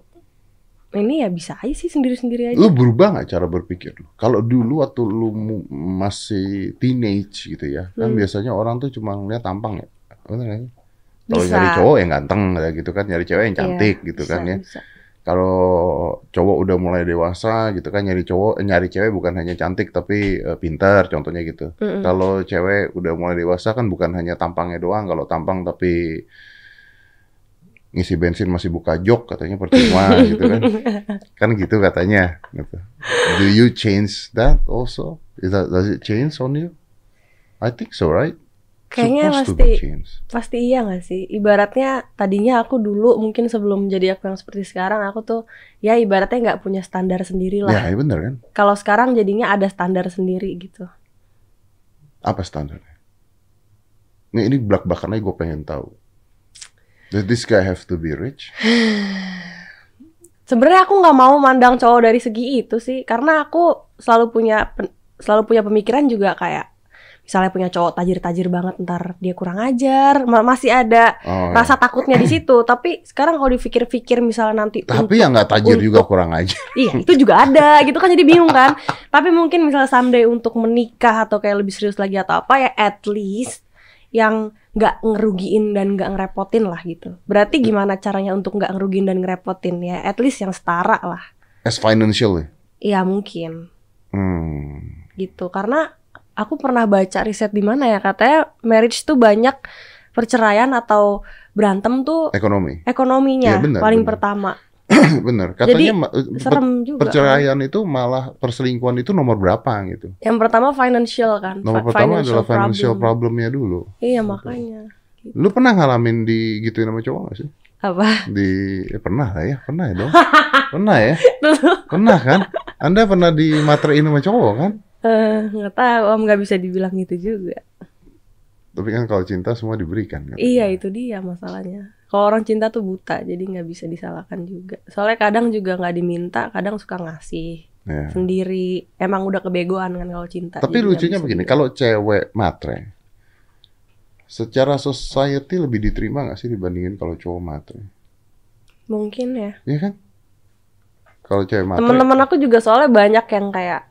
ini ya bisa aja sih sendiri-sendiri aja. lu berubah nggak cara berpikir lu kalau dulu waktu lu masih teenage gitu ya kan Hmm. biasanya orang tuh cuma ngeliat tampang ya kalau nyari cowok yang ganteng gitu kan nyari cewek yang cantik gitu Bisa, kan ya bisa. Kalau cowok udah mulai dewasa gitu kan nyari cowok nyari cewek bukan hanya cantik tapi eh, pintar contohnya gitu Mm-mm. Kalau cewek udah mulai dewasa kan bukan hanya tampangnya doang. Kalau tampang tapi ngisi bensin masih buka jok katanya percuma gitu kan. Kan gitu katanya. Gitu. Do you change that also? Is that, does it change on you? I think so, right? Kayaknya pasti pasti iya gak sih? Ibaratnya tadinya aku dulu mungkin sebelum jadi aku yang seperti sekarang aku tuh ya ibaratnya nggak punya standar sendiri Ya, lah. ya bener kan? Kalau sekarang jadinya ada standar sendiri gitu. Apa standarnya? Nih ini belak-belakan aja gue pengen tahu. Does this guy have to be rich? Sebenarnya aku nggak mau mandang cowok dari segi itu sih, karena aku selalu punya selalu punya pemikiran juga kayak misalnya punya cowok tajir-tajir banget ntar dia kurang ajar, ma- masih ada Oh, ya. rasa takutnya di situ. Tapi sekarang kalau dipikir-pikir misalnya nanti Tapi yang nggak tajir untuk- juga kurang aja. Iya, itu juga ada gitu kan jadi bingung kan. Tapi mungkin misalnya someday untuk menikah atau kayak lebih serius lagi atau apa ya at least yang nggak ngerugiin dan nggak ngerepotin lah gitu. Berarti gimana caranya untuk nggak ngerugiin dan ngerepotin ya? At least yang setara lah. As financial ya. Iya mungkin Hmm. gitu. Karena aku pernah baca riset di mana ya katanya marriage tuh banyak perceraian atau berantem tuh Ekonomi. ekonominya Iya, benar, paling benar. pertama. Bener. Katanya per- Serem juga. perceraian itu malah perselingkuhan itu nomor berapa gitu. Yang pertama financial kan. Nomor pertama adalah financial problem. problemnya dulu. Iya makanya. Lu pernah ngalamin di gituin sama cowok gak sih? Apa? Di eh, pernah lah ya, pernah ya dong. pernah ya? Pernah kan? Anda pernah dimaterin sama cowok kan? Eh, nggak tahu om nggak bisa dibilang gitu juga. Tapi kan kalau cinta semua diberikan kan. Iya itu dia masalahnya. Kalau orang cinta tuh buta jadi nggak bisa disalahkan juga. Soalnya kadang juga nggak diminta, kadang suka ngasih Ya. sendiri. Emang udah kebegoan kan kalau cinta. Tapi nggak lucunya begini, kalau cewek matre, secara society lebih diterima gak sih dibandingin kalau cowok matre? mungkin ya. Iya kan? Kalau cewek matre, Teman-teman aku juga soalnya banyak yang kayak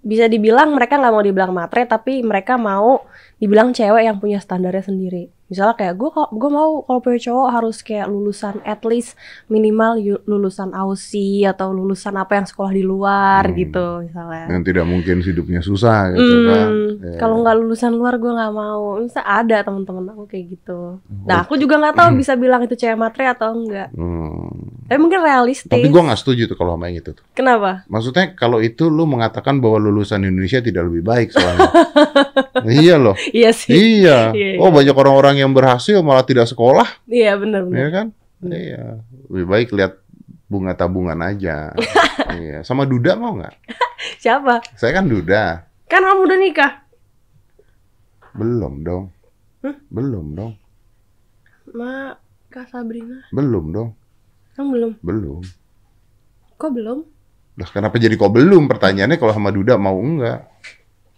bisa dibilang mereka nggak mau dibilang matre tapi mereka mau dibilang cewek yang punya standarnya sendiri misalnya kayak gue gue mau kalau punya cowok harus kayak lulusan at least minimal lulusan AUSI atau lulusan apa yang sekolah di luar Hmm. gitu misalnya Yang tidak mungkin hidupnya susah gitu Hmm, kan. Ya. kalau nggak lulusan luar gue nggak mau bisa ada teman-teman aku kayak gitu Oh. nah aku juga nggak tahu bisa bilang itu cewek matre atau enggak Hmm. tapi mungkin realistis Tapi gua nggak setuju tuh kalau sama yang itu tuh. kenapa Maksudnya kalau itu lu mengatakan bahwa lulusan Indonesia tidak lebih baik soalnya. iya loh. Iya sih Iya. Iya, Oh banyak orang-orang yang berhasil malah tidak sekolah, iya benar benar ya kan? Iya. Lebih baik lihat bunga tabungan aja. iya. Sama Duda mau nggak? siapa Saya kan Duda. kan kamu udah nikah Belum dong. Hmm? Belum dong. ma kak Sabrina Belum dong. kamu belum Belum. kok belum Lah kenapa jadi kok belum? Pertanyaannya kalau sama Duda mau enggak?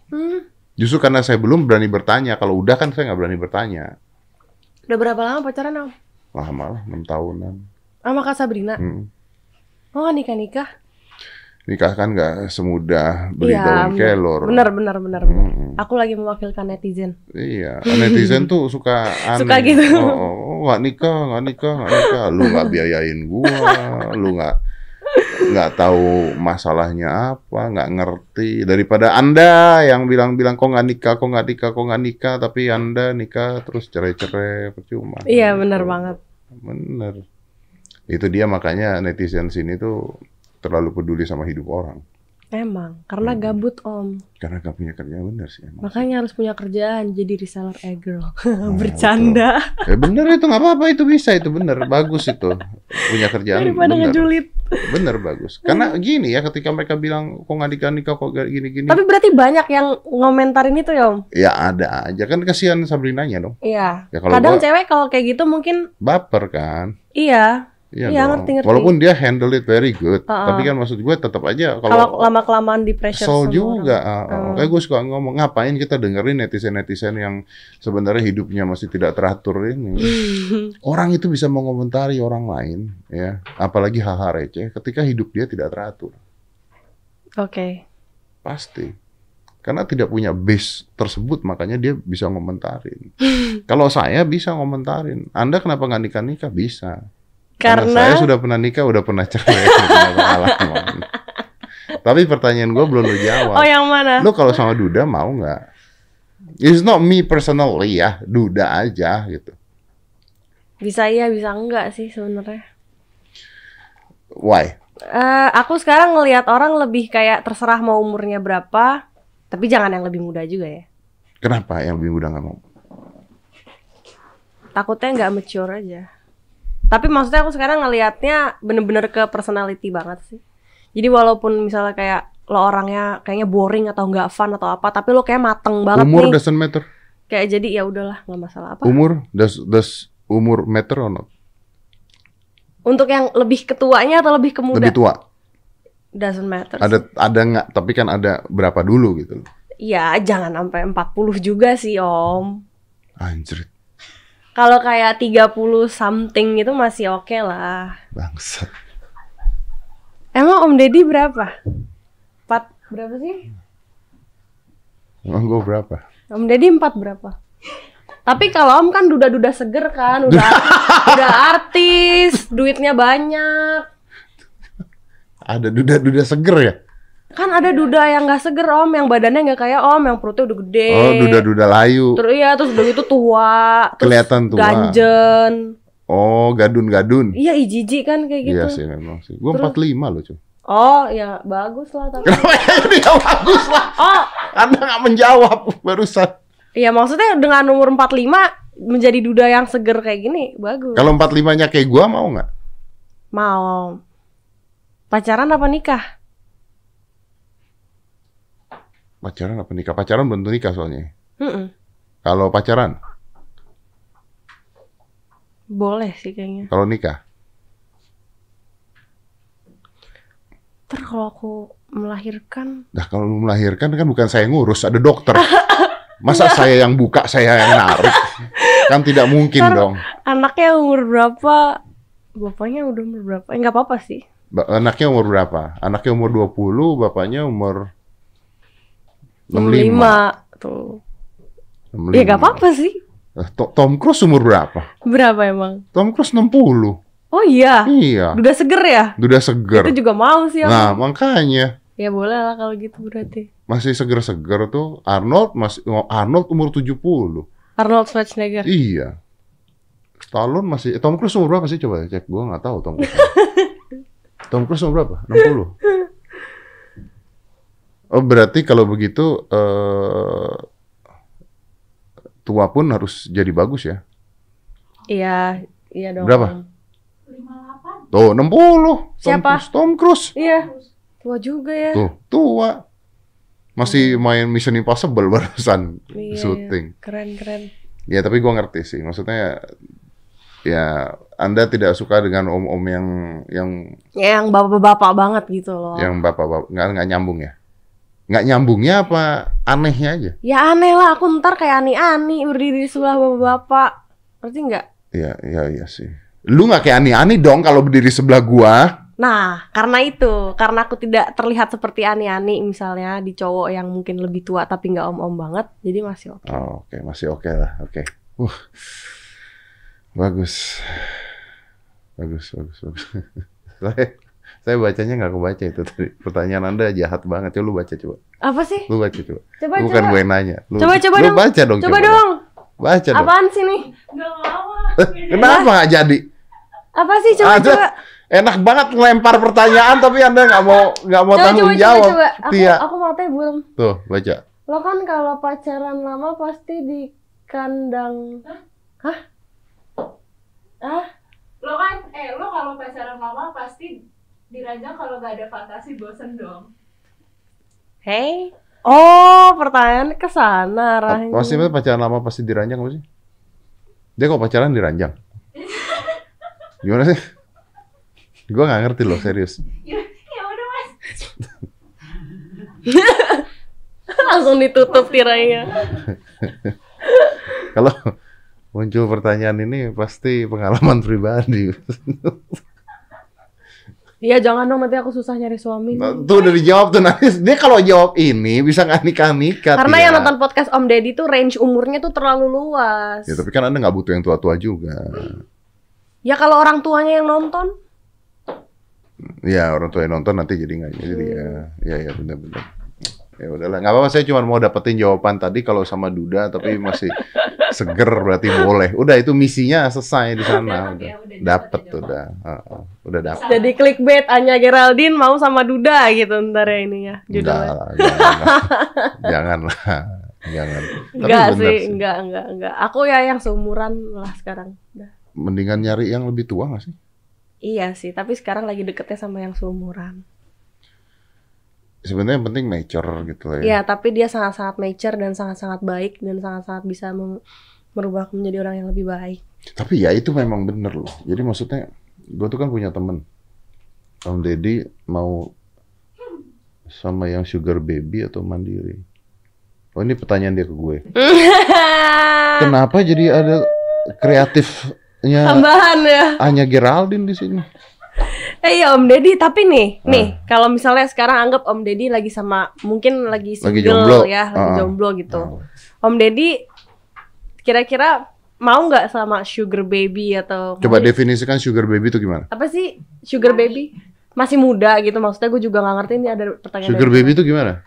hmm. Justru karena saya belum berani bertanya. Kalau udah kan saya nggak berani bertanya. udah berapa lama pacaran om Lama lah, 6 tahunan. sama kak Sabrina Hmm. oh nggak nikah nikah Nikah kan nggak semudah beli Iya, daun bener. kelor. benar benar benar benar. Hmm. aku lagi mewakilkan netizen Iya, netizen tuh suka aneh. Suka gitu. Oh, oh, oh, nggak nikah, nggak nikah, nggak nikah. Lu nggak biayain gua, lu nggak nggak tahu masalahnya apa, nggak ngerti. Daripada anda yang bilang-bilang kok nggak nikah, kok nggak nikah, kok nggak nikah, tapi anda nikah terus cerai-cerai percuma. iya Gitu. benar banget Bener. Itu dia makanya netizen sini tuh terlalu peduli sama hidup orang. Emang karena Hmm. gabut om. Karena gak punya kerja bener sih emang. makanya harus punya kerjaan jadi reseller e-girl. Oh, bercanda. Ya bener itu nggak apa-apa itu bisa itu bener bagus itu. Punya kerjaan daripada bener. ngejulit. Bener bagus. Karena gini ya ketika mereka bilang kok nggak nikah nikah kok gak gini gini tapi berarti banyak yang ngomentarin itu ya om? Ya ada aja. Kan kasihan Sabrinanya dong. Iya. Ya kalau kadang gua cewek kalau kayak gitu mungkin baper kan? Iya Iya dong. ngerti, ngerti. walaupun dia handle it very good Uh-uh. tapi kan maksud gue tetap aja kalau lama kelamaan di pressure sama juga uh, uh. Kayak gue suka ngomong ngapain kita dengerin netizen netizen yang sebenarnya hidupnya masih tidak teratur ini? Orang itu bisa mengomentari orang lain ya. Apalagi hal-hal receh ketika hidup dia tidak teratur. Oke. Pasti. Karena tidak punya base tersebut makanya dia bisa ngomentarin. Kalau saya bisa ngomentarin. Anda kenapa nggak nikah nikah bisa karena, saya karena sudah pernah nikah udah pernah cerai udah punya pengalaman tapi pertanyaan gue belum lu jawab oh yang mana? Lu kalau sama Duda mau nggak? It's not me personally ya Duda aja gitu. Bisa iya bisa enggak sih sebenarnya? Why? Eh, aku sekarang ngelihat orang lebih kayak terserah mau umurnya berapa, tapi jangan yang lebih muda juga ya. kenapa yang lebih muda nggak mau? Takutnya nggak mature aja. Tapi maksudnya aku sekarang ngelihatnya bener-bener ke personality banget sih. Jadi walaupun misalnya kayak lo orangnya kayaknya boring atau nggak fun atau apa, tapi lo kayak mateng banget umur nih. doesn't matter Kayak jadi ya udahlah nggak masalah apa. umur does does umur matter or not Untuk yang lebih ketuanya atau lebih ke muda? lebih tua Doesn't matter. ada ada nggak tapi kan ada berapa dulu gitu loh Ya jangan sampai 40 juga sih om. anjir Kalau kayak 30 something itu masih oke lah. bangsat Emang Om Deddy berapa? Empat berapa sih? emang gue berapa Om Deddy empat berapa? Tapi kalau Om kan duda-duda seger kan, udah udah artis, duitnya banyak. ada duda duda seger ya Kan ada duda yang nggak seger Om, yang badannya nggak kayak Om, yang perutnya udah gede. oh duda duda layu Terus iya, terus udah gitu tua, Kelihatan tua. ganjen. oh gadun gadun Iya, ijiji kan kayak gitu. iya sih memang sih gue Terus- 45 loh cuy Oh, ya bagus lah tapi. kenapa ya dia bagus lah Oh, anda nggak menjawab barusan Iya maksudnya dengan umur 45 menjadi duda yang seger kayak gini bagus. kalau 45 nya kayak gue mau nggak Mau pacaran apa nikah? Pacaran apa nikah pacaran belum tentu nikah soalnya Mm-mm. kalau pacaran Boleh sih kayaknya. kalau nikah Ter kalau aku melahirkan, Nah kalau melahirkan kan bukan saya yang ngurus, ada dokter. Masa saya yang buka, saya yang narik? Kan tidak mungkin Ntar- dong. anaknya umur berapa? Bapaknya udah umur berapa? Enggak apa-apa sih. Ba- Anaknya umur berapa? Anaknya umur 20, bapaknya umur 65 tuh. 65. Ya gak apa-apa sih. Eh, To- Tom Cruise umur berapa? Berapa emang? Tom Cruise 60. Oh iya. Iya. Udah seger ya? Udah seger. Itu juga mau sih aku. Nah, makanya Ya boleh lah kalau gitu berarti. masih seger-seger tuh Arnold masih oh, Arnold umur 70. Arnold Schwarzenegger. Iya. Stallone masih Tom Cruise umur berapa sih coba cek gua nggak tahu Tom Cruise. Tom Cruise umur berapa? 60. Oh, berarti kalau begitu eh tua pun harus jadi bagus ya. Iya, iya dong. Berapa? 58. Tuh, 60. Tom Siapa? Cruise. Tom Cruise. Iya, tua juga ya. Tuh, tua. Masih main Mission Impossible barusan Iya, syuting. Keren, keren. Ya, tapi gua ngerti sih. Maksudnya ya Anda tidak suka dengan om-om yang yang Ya, yang bapak-bapak banget gitu loh. yang bapak-bapak nggak nggak nyambung ya? Nggak nyambungnya apa anehnya aja? Ya aneh lah, aku ntar kayak ani-ani berdiri di sebelah bapak-bapak. Ngerti nggak? Iya, iya, iya sih. Lu nggak kayak ani-ani dong kalau berdiri sebelah gua. Nah, karena itu, karena aku tidak terlihat seperti ani-ani misalnya di cowok yang mungkin lebih tua tapi nggak om-om banget, jadi masih oke. Oh, oke, masih oke lah. Oke. Uh. Bagus. Bagus, bagus, bagus. saya, bacanya nggak kebaca itu tadi. Pertanyaan Anda jahat banget. Coba lu baca coba. Apa sih? Lu baca coba. Coba Lu Bukan coba. gue nanya. Lu, Coba, coba lu dong. baca dong. Coba dong. Baca dong. Apaan sih nih? Gak mau. Kenapa nggak jadi? Apa sih? Coba Ada. coba. Enak banget ngelempar pertanyaan tapi Anda nggak mau nggak mau Coba tanggung coba coba jawab. coba. Aku Tia. aku matanya belum. Tuh, baca. Lo kan kalau pacaran lama pasti di kandang. Hah? Ah? Lo kan, eh lo kalau pacaran lama pasti diranjang kalau gak ada fantasi bosen dong. Hey. Oh, pertanyaan ke sana arahnya. Pasti pacaran lama pasti diranjang apa sih? Dia kok pacaran diranjang? Gimana sih? Gua nggak ngerti loh serius. Ya, ya udah mas. Langsung ditutup tirainya. Kalau muncul pertanyaan ini pasti pengalaman pribadi. Iya, jangan dong nanti aku susah nyari suami. Nah, tuh udah dijawab tuh nanti. Dia kalau jawab ini bisa nggak nikah nikah. Karena yang nonton podcast Om Deddy tuh range umurnya tuh terlalu luas. Ya tapi kan anda nggak butuh yang tua-tua juga. Ya kalau orang tuanya yang nonton, Ya orang tua yang nonton nanti jadi nggak jadi ya Hmm. ya ya benar-benar. Ya udahlah nggak apa-apa saya cuma mau dapetin jawaban tadi kalau sama Duda tapi masih seger berarti boleh. Udah itu misinya selesai di sana. Dapat Udah ya, udah dapet ya, udah. Heeh, udah dapet. jadi clickbait Anya Geraldine mau sama Duda gitu ntar ya ininya Enggak judulnya. lah, janganlah. janganlah. Jangan. Tapi Enggak bener sih, enggak, enggak, enggak. Aku ya yang seumuran lah sekarang. Udah. Mendingan nyari yang lebih tua nggak sih? Iya sih, tapi sekarang lagi deketnya sama yang seumuran. Sebenarnya yang penting mature gitu lah ya. Iya, tapi dia sangat-sangat mature dan sangat-sangat baik dan sangat-sangat bisa merubah menjadi orang yang lebih baik. Tapi ya itu memang bener loh. Jadi maksudnya gue tuh kan punya temen. Om Deddy mau sama yang sugar baby atau mandiri? Oh ini pertanyaan dia ke gue. Kenapa jadi ada kreatifnya Tambahan ya. Anya Geraldine di sini? Eh iya Om Deddy, tapi nih, Ah. nih kalau misalnya sekarang anggap Om Deddy lagi sama mungkin lagi single Lagi jomblo. ya, lagi Ah. jomblo gitu. Oh. Om Deddy kira-kira mau nggak sama sugar baby atau Coba definisikan sugar baby itu gimana? apa sih sugar baby? Masih muda gitu maksudnya gue juga nggak ngerti ini ada pertanyaan. Sugar baby itu gimana?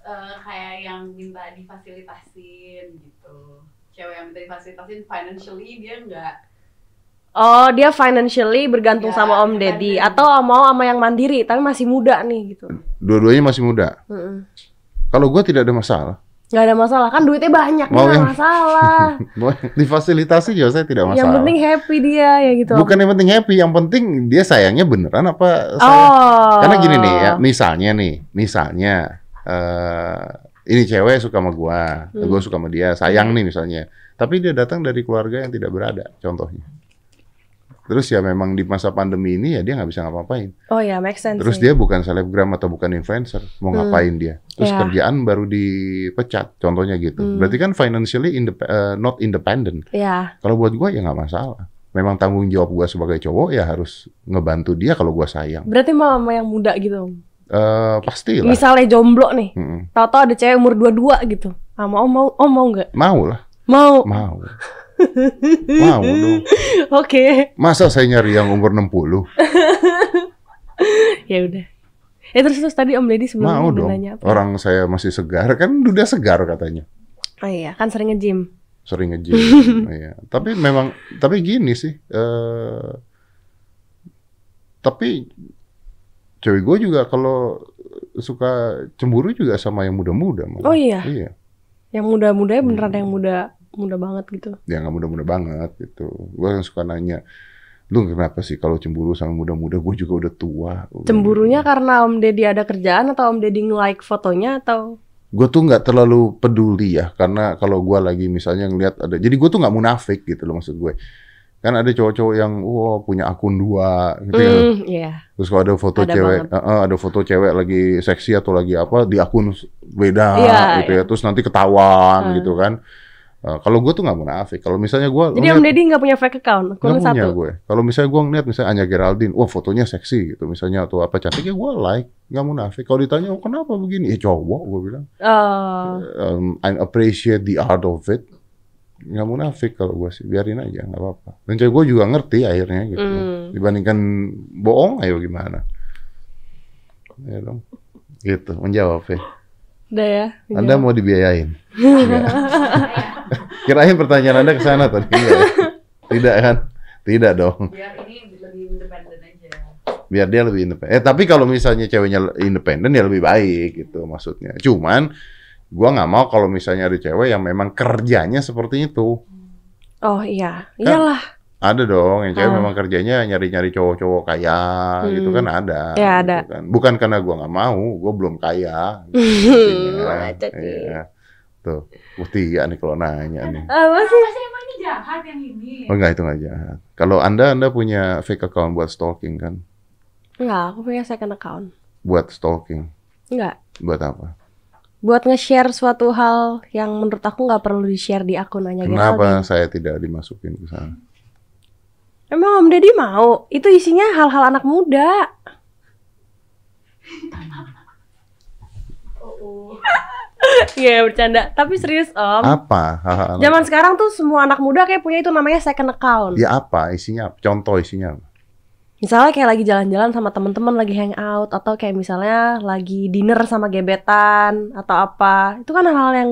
Eh, kayak yang minta difasilitasin gitu. Cewek yang minta difasilitasin financially dia nggak Oh, dia financially bergantung Ya, sama Om Deddy atau mau sama yang mandiri tapi masih muda nih gitu. Dua-duanya masih muda. Mm-mm. Kalau gue tidak ada masalah. Nggak ada masalah kan duitnya banyak Mau yang- masalah. Mau difasilitasi juga saya tidak masalah. yang penting happy dia ya gitu. Bukan yang penting happy, yang penting dia sayangnya beneran apa sayang? Oh. Karena gini nih ya, misalnya nih, misalnya eh ini cewek suka sama gua, Hmm. gua suka sama dia, sayang nih misalnya. Tapi dia datang dari keluarga yang tidak berada, contohnya. Terus ya memang di masa pandemi ini ya dia nggak bisa ngapa-ngapain. Oh ya, make sense. Terus sih. dia bukan selebgram atau bukan influencer, mau Hmm. ngapain dia? Terus Ya. kerjaan baru dipecat, contohnya gitu. Hmm. Berarti kan financially indep- eh, not independent. Ya, Kalau buat gua ya nggak masalah. Memang tanggung jawab gua sebagai cowok ya harus ngebantu dia kalau gua sayang. berarti mau sama yang muda gitu. Om? Eh pasti lah. Misalnya jomblo nih, Mm-mm. tahu-tahu ada cewek umur 22 gitu. Ah, mau mau oh mau nggak? Mau lah, Mau. mau. Mau dong. Oke. Masa saya nyari yang umur 60? Ya udah. Ya terus terus tadi Om Deddy sebelumnya Mau dong. nanya apa? Orang saya masih segar kan udah segar katanya. Oh iya, kan sering nge-gym. Sering nge-gym. Iya. Tapi memang tapi gini sih eh tapi cewek gue juga kalau suka cemburu juga sama yang muda-muda. Oh iya, Iya. yang muda-mudanya beneran Hmm. yang muda muda banget gitu. Ya nggak muda-muda banget gitu. Gue yang suka nanya, lu kenapa sih kalau cemburu sama muda-muda? Gue juga udah tua. Cemburunya karena Om Deddy ada kerjaan atau Om Deddy nge-like fotonya atau gue tuh nggak terlalu peduli ya karena kalau gue lagi misalnya ngelihat ada jadi gue tuh nggak munafik gitu loh maksud gue kan ada cowok-cowok yang wah punya akun dua gitu ya Hmm, iya. terus kalau ada foto Ada cewek banget. eh, eh, ada foto cewek lagi seksi atau lagi apa di akun beda Iya, gitu iya. ya terus nanti ketahuan Hmm. gitu kan Eh, kalau gue tuh nggak munafik kalau misalnya gue Jadi Om Deddy nggak punya fake account, Nggak akun punya satu. gue. Kalau misalnya gue ngeliat misalnya Anya Geraldine, wah fotonya seksi gitu misalnya atau apa cantik ya gue like, nggak munafik. Kalau ditanya oh, kenapa begini, ya cowok gue bilang. Oh, Um, I appreciate the art of it. Nggak munafik kalau gue sih, biarin aja nggak apa-apa. Dan cewek gue juga ngerti akhirnya gitu. Hmm. Dibandingkan bohong, ayo gimana? Ya dong. Gitu, menjawab ya. udah ya. Anda mau dibiayain? Kirain pertanyaan Anda ke sana tadi. Ya? Tidak kan? Tidak dong. biar ini lebih independen aja biar dia lebih independen. Eh tapi kalau misalnya ceweknya independen ya lebih baik gitu maksudnya. Cuman gua nggak mau kalau misalnya ada cewek yang memang kerjanya seperti itu. Oh iya, iyalah. Ada dong yang cewek Ah. memang kerjanya nyari-nyari cowok-cowok kaya gitu Hmm. kan ada. Ya, gitu ada. kan. Bukan karena gua nggak mau, gua belum kaya. Macet nih. Iya. Tuh, bukti ya nih kalau nanya nih. Apa sih? pasti emang ini jahat yang ini Oh enggak itu nggak jahat. Kalau anda anda punya fake account buat stalking kan? Enggak, aku punya second account. Buat stalking, Enggak. buat apa? Buat nge-share suatu hal yang menurut aku nggak perlu di-share di akun Anya Kenapa Geraldine. saya tidak dimasukin ke sana? Emang Om Deddy mau? Itu isinya hal-hal anak muda. oh, Iya bercanda. Tapi serius Om. Apa? Zaman sekarang tuh semua anak muda kayak punya itu namanya second account. Ya apa? Isinya apa? Contoh isinya apa? Misalnya kayak lagi jalan-jalan sama teman-teman lagi hangout atau kayak misalnya lagi dinner sama gebetan atau apa. Itu kan hal-hal yang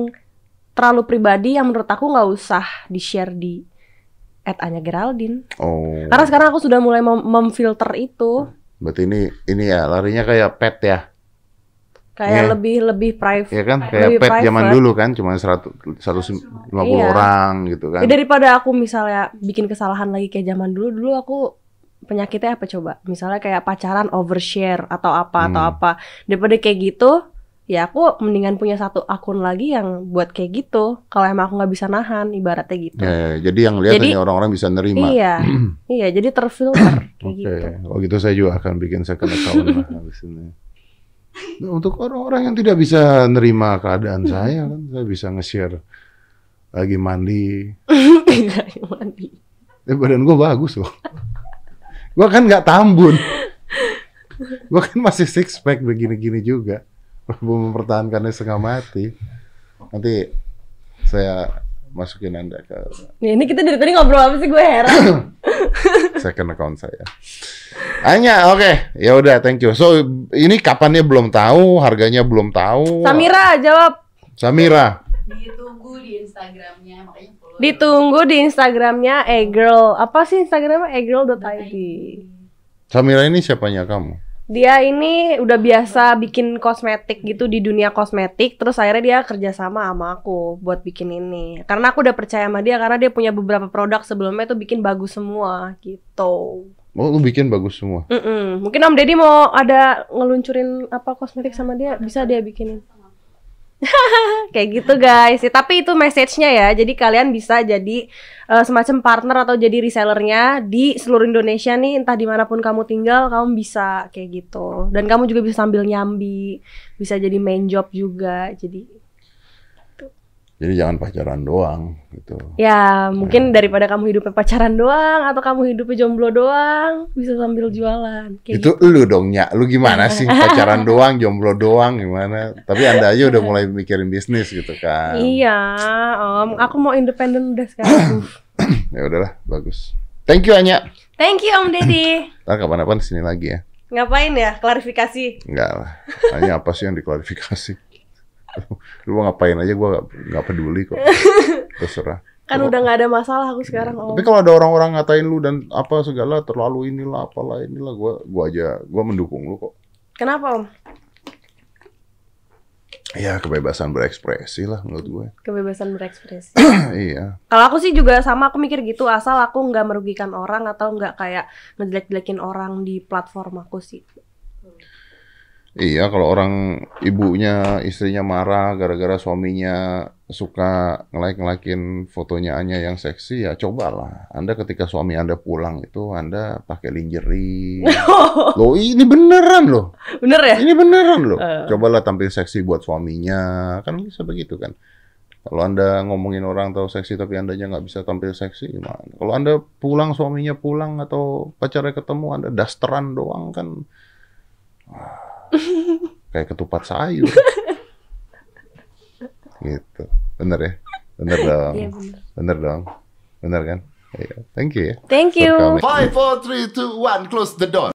terlalu pribadi yang menurut aku nggak usah di-share di at Anya Geraldine. Oh, Karena sekarang aku sudah mulai mem- memfilter itu berarti ini ini ya larinya kayak pet ya, kayak Iya. lebih lebih private. ya kan? Kayak pet zaman private. dulu kan, cuma 100 150 Iya. orang gitu kan. Ya, daripada aku misalnya bikin kesalahan lagi kayak zaman dulu, dulu aku penyakitnya apa coba? Misalnya kayak pacaran overshare atau apa atau Hmm. apa. Daripada kayak gitu, ya aku mendingan punya satu akun lagi yang buat kayak gitu. Kalau emang aku nggak bisa nahan, ibaratnya gitu. Ya, ya, jadi yang lihat Jadi- hanya orang-orang bisa nerima. Iya, iya. Jadi terfilter kayak Oke, gitu. kalau gitu saya juga akan bikin second account lah habis ini. Untuk orang-orang yang tidak bisa nerima keadaan saya kan, saya bisa nge-share lagi mandi, yang mandi. Eh, badan gue bagus loh. gue kan nggak tambun. gue kan masih six pack begini-gini juga. Belum mempertahankannya setengah mati. Nanti saya masukin anda ke Ya, ini kita dari tadi ngobrol apa sih gue heran. second account saya. Hanya oke, ya udah thank you. So ini kapannya belum tahu, harganya belum tahu. Samira jawab. Samira. ditunggu di Instagramnya makanya follow Ditunggu di Instagramnya egirl. Apa sih Instagramnya egirl.id. Samira ini siapanya kamu? Dia ini udah biasa bikin kosmetik gitu di dunia kosmetik, terus akhirnya dia kerjasama sama aku buat bikin ini. Karena aku udah percaya sama dia karena dia punya beberapa produk sebelumnya tuh bikin bagus semua gitu. Oh, lu bikin bagus semua. Mm-mm. Mungkin Om Deddy mau ada ngeluncurin apa kosmetik sama dia, bisa dia bikinin. Kayak gitu guys. Ya, tapi itu message-nya ya. Jadi kalian bisa jadi eh, semacam partner atau jadi resellernya di seluruh Indonesia nih. Entah di mana pun kamu tinggal, kamu bisa kayak gitu. Dan kamu juga bisa sambil nyambi, bisa jadi main job juga. Jadi Jadi jangan pacaran doang gitu. Ya, mungkin daripada kamu hidupnya pacaran doang atau kamu hidupnya jomblo doang, bisa sambil jualan. Kayak Itu lu dong, Nya. Lu gimana sih? Pacaran doang, jomblo doang gimana? Tapi Anda aja udah mulai mikirin bisnis gitu kan. Iya, Om. Aku mau independen udah sekarang. Ya udahlah, bagus. Thank you, Anya. Thank you Om Deddy. Ntar kapan-kapan sini lagi ya. Ngapain ya? Klarifikasi. Enggak lah. Hanya apa sih yang diklarifikasi? Lu mau ngapain aja gua nggak- nggak peduli kok. Terserah. Kan udah nggak ada masalah aku sekarang Om. Tapi kalau ada orang-orang ngatain lu dan apa segala terlalu inilah apalah inilah gua gua aja gua mendukung lu kok. Kenapa Om? Ya kebebasan berekspresi lah menurut gue. Kebebasan berekspresi. iya. Kalau aku sih juga sama, aku mikir gitu. Asal aku nggak merugikan orang atau nggak kayak ngejelek-jelekin orang di platform aku sih. Iya, kalau orang ibunya, istrinya marah gara-gara suaminya suka nge-like-ngelakin fotonya Anya yang seksi, ya cobalah. Anda ketika suami Anda pulang itu Anda pakai lingerie. Loh, ini beneran loh. Bener ya? Ini beneran loh. Eh. Cobalah tampil seksi buat suaminya. Kan bisa begitu kan. Kalau Anda ngomongin orang tahu seksi tapi Anda nya nggak bisa tampil seksi gimana? Kalau Anda pulang, suaminya pulang atau pacarnya ketemu, Anda dasteran doang kan. Wah, kayak ketupat sayur. gitu. Bener ya? Bener dong. Iya bener. Bener dong. Bener kan? Iya. Thank you ya. Thank you. Five, four, three, two, one. Close the door.